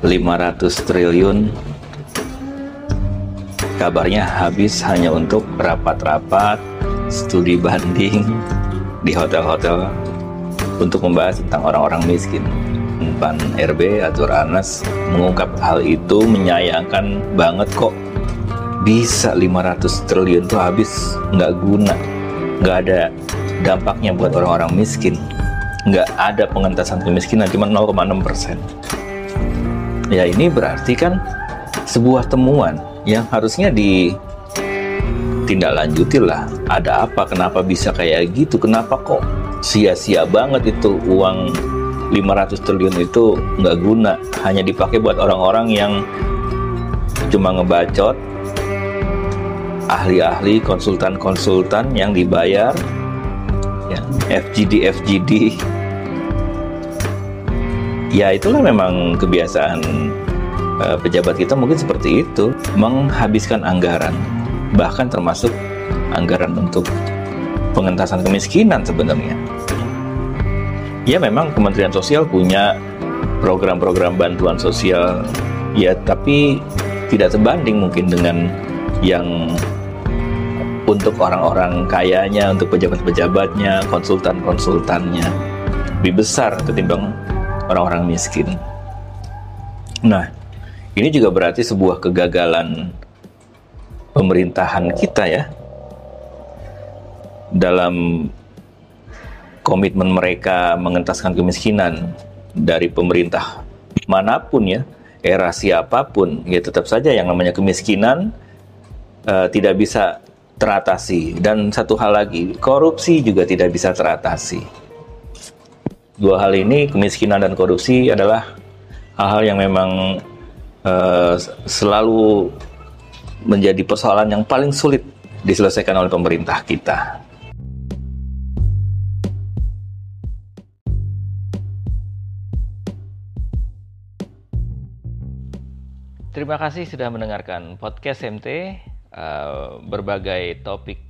500 triliun. Kabarnya habis hanya untuk rapat-rapat studi banding di hotel-hotel untuk membahas tentang orang-orang miskin. Pan RB atau Anas mengungkap hal itu menyayangkan banget kok. Bisa 500 triliun itu habis nggak guna. Nggak ada dampaknya buat orang-orang miskin. Nggak ada pengentasan kemiskinan cuma 0,6 persen ya ini berarti kan sebuah temuan yang harusnya ditindaklanjuti lah. Ada apa? Kenapa bisa kayak gitu? Kenapa kok sia-sia banget itu? Uang 500 triliun itu nggak guna. Hanya dipakai buat orang-orang yang cuma ngebacot ahli-ahli konsultan-konsultan yang dibayar ya, FGD FGD ya itulah memang kebiasaan uh, pejabat kita mungkin seperti itu. Menghabiskan anggaran bahkan termasuk anggaran untuk pengentasan kemiskinan sebenarnya. Ya memang Kementerian Sosial punya program-program bantuan sosial. Ya tapi tidak sebanding mungkin dengan yang untuk orang-orang kayanya, untuk pejabat-pejabatnya, konsultan-konsultannya. Lebih besar ketimbang orang-orang miskin. Nah, ini juga berarti sebuah kegagalan pemerintahan kita ya dalam komitmen mereka mengentaskan kemiskinan dari pemerintah mana pun ya, era siapa pun, ya tetap saja yang namanya kemiskinan uh, tidak bisa teratasi dan satu hal lagi korupsi juga tidak bisa teratasi dua hal ini kemiskinan dan korupsi adalah hal-hal yang memang uh, selalu menjadi persoalan yang paling sulit diselesaikan oleh pemerintah kita. Terima kasih sudah mendengarkan podcast MT. Uh, berbagai topik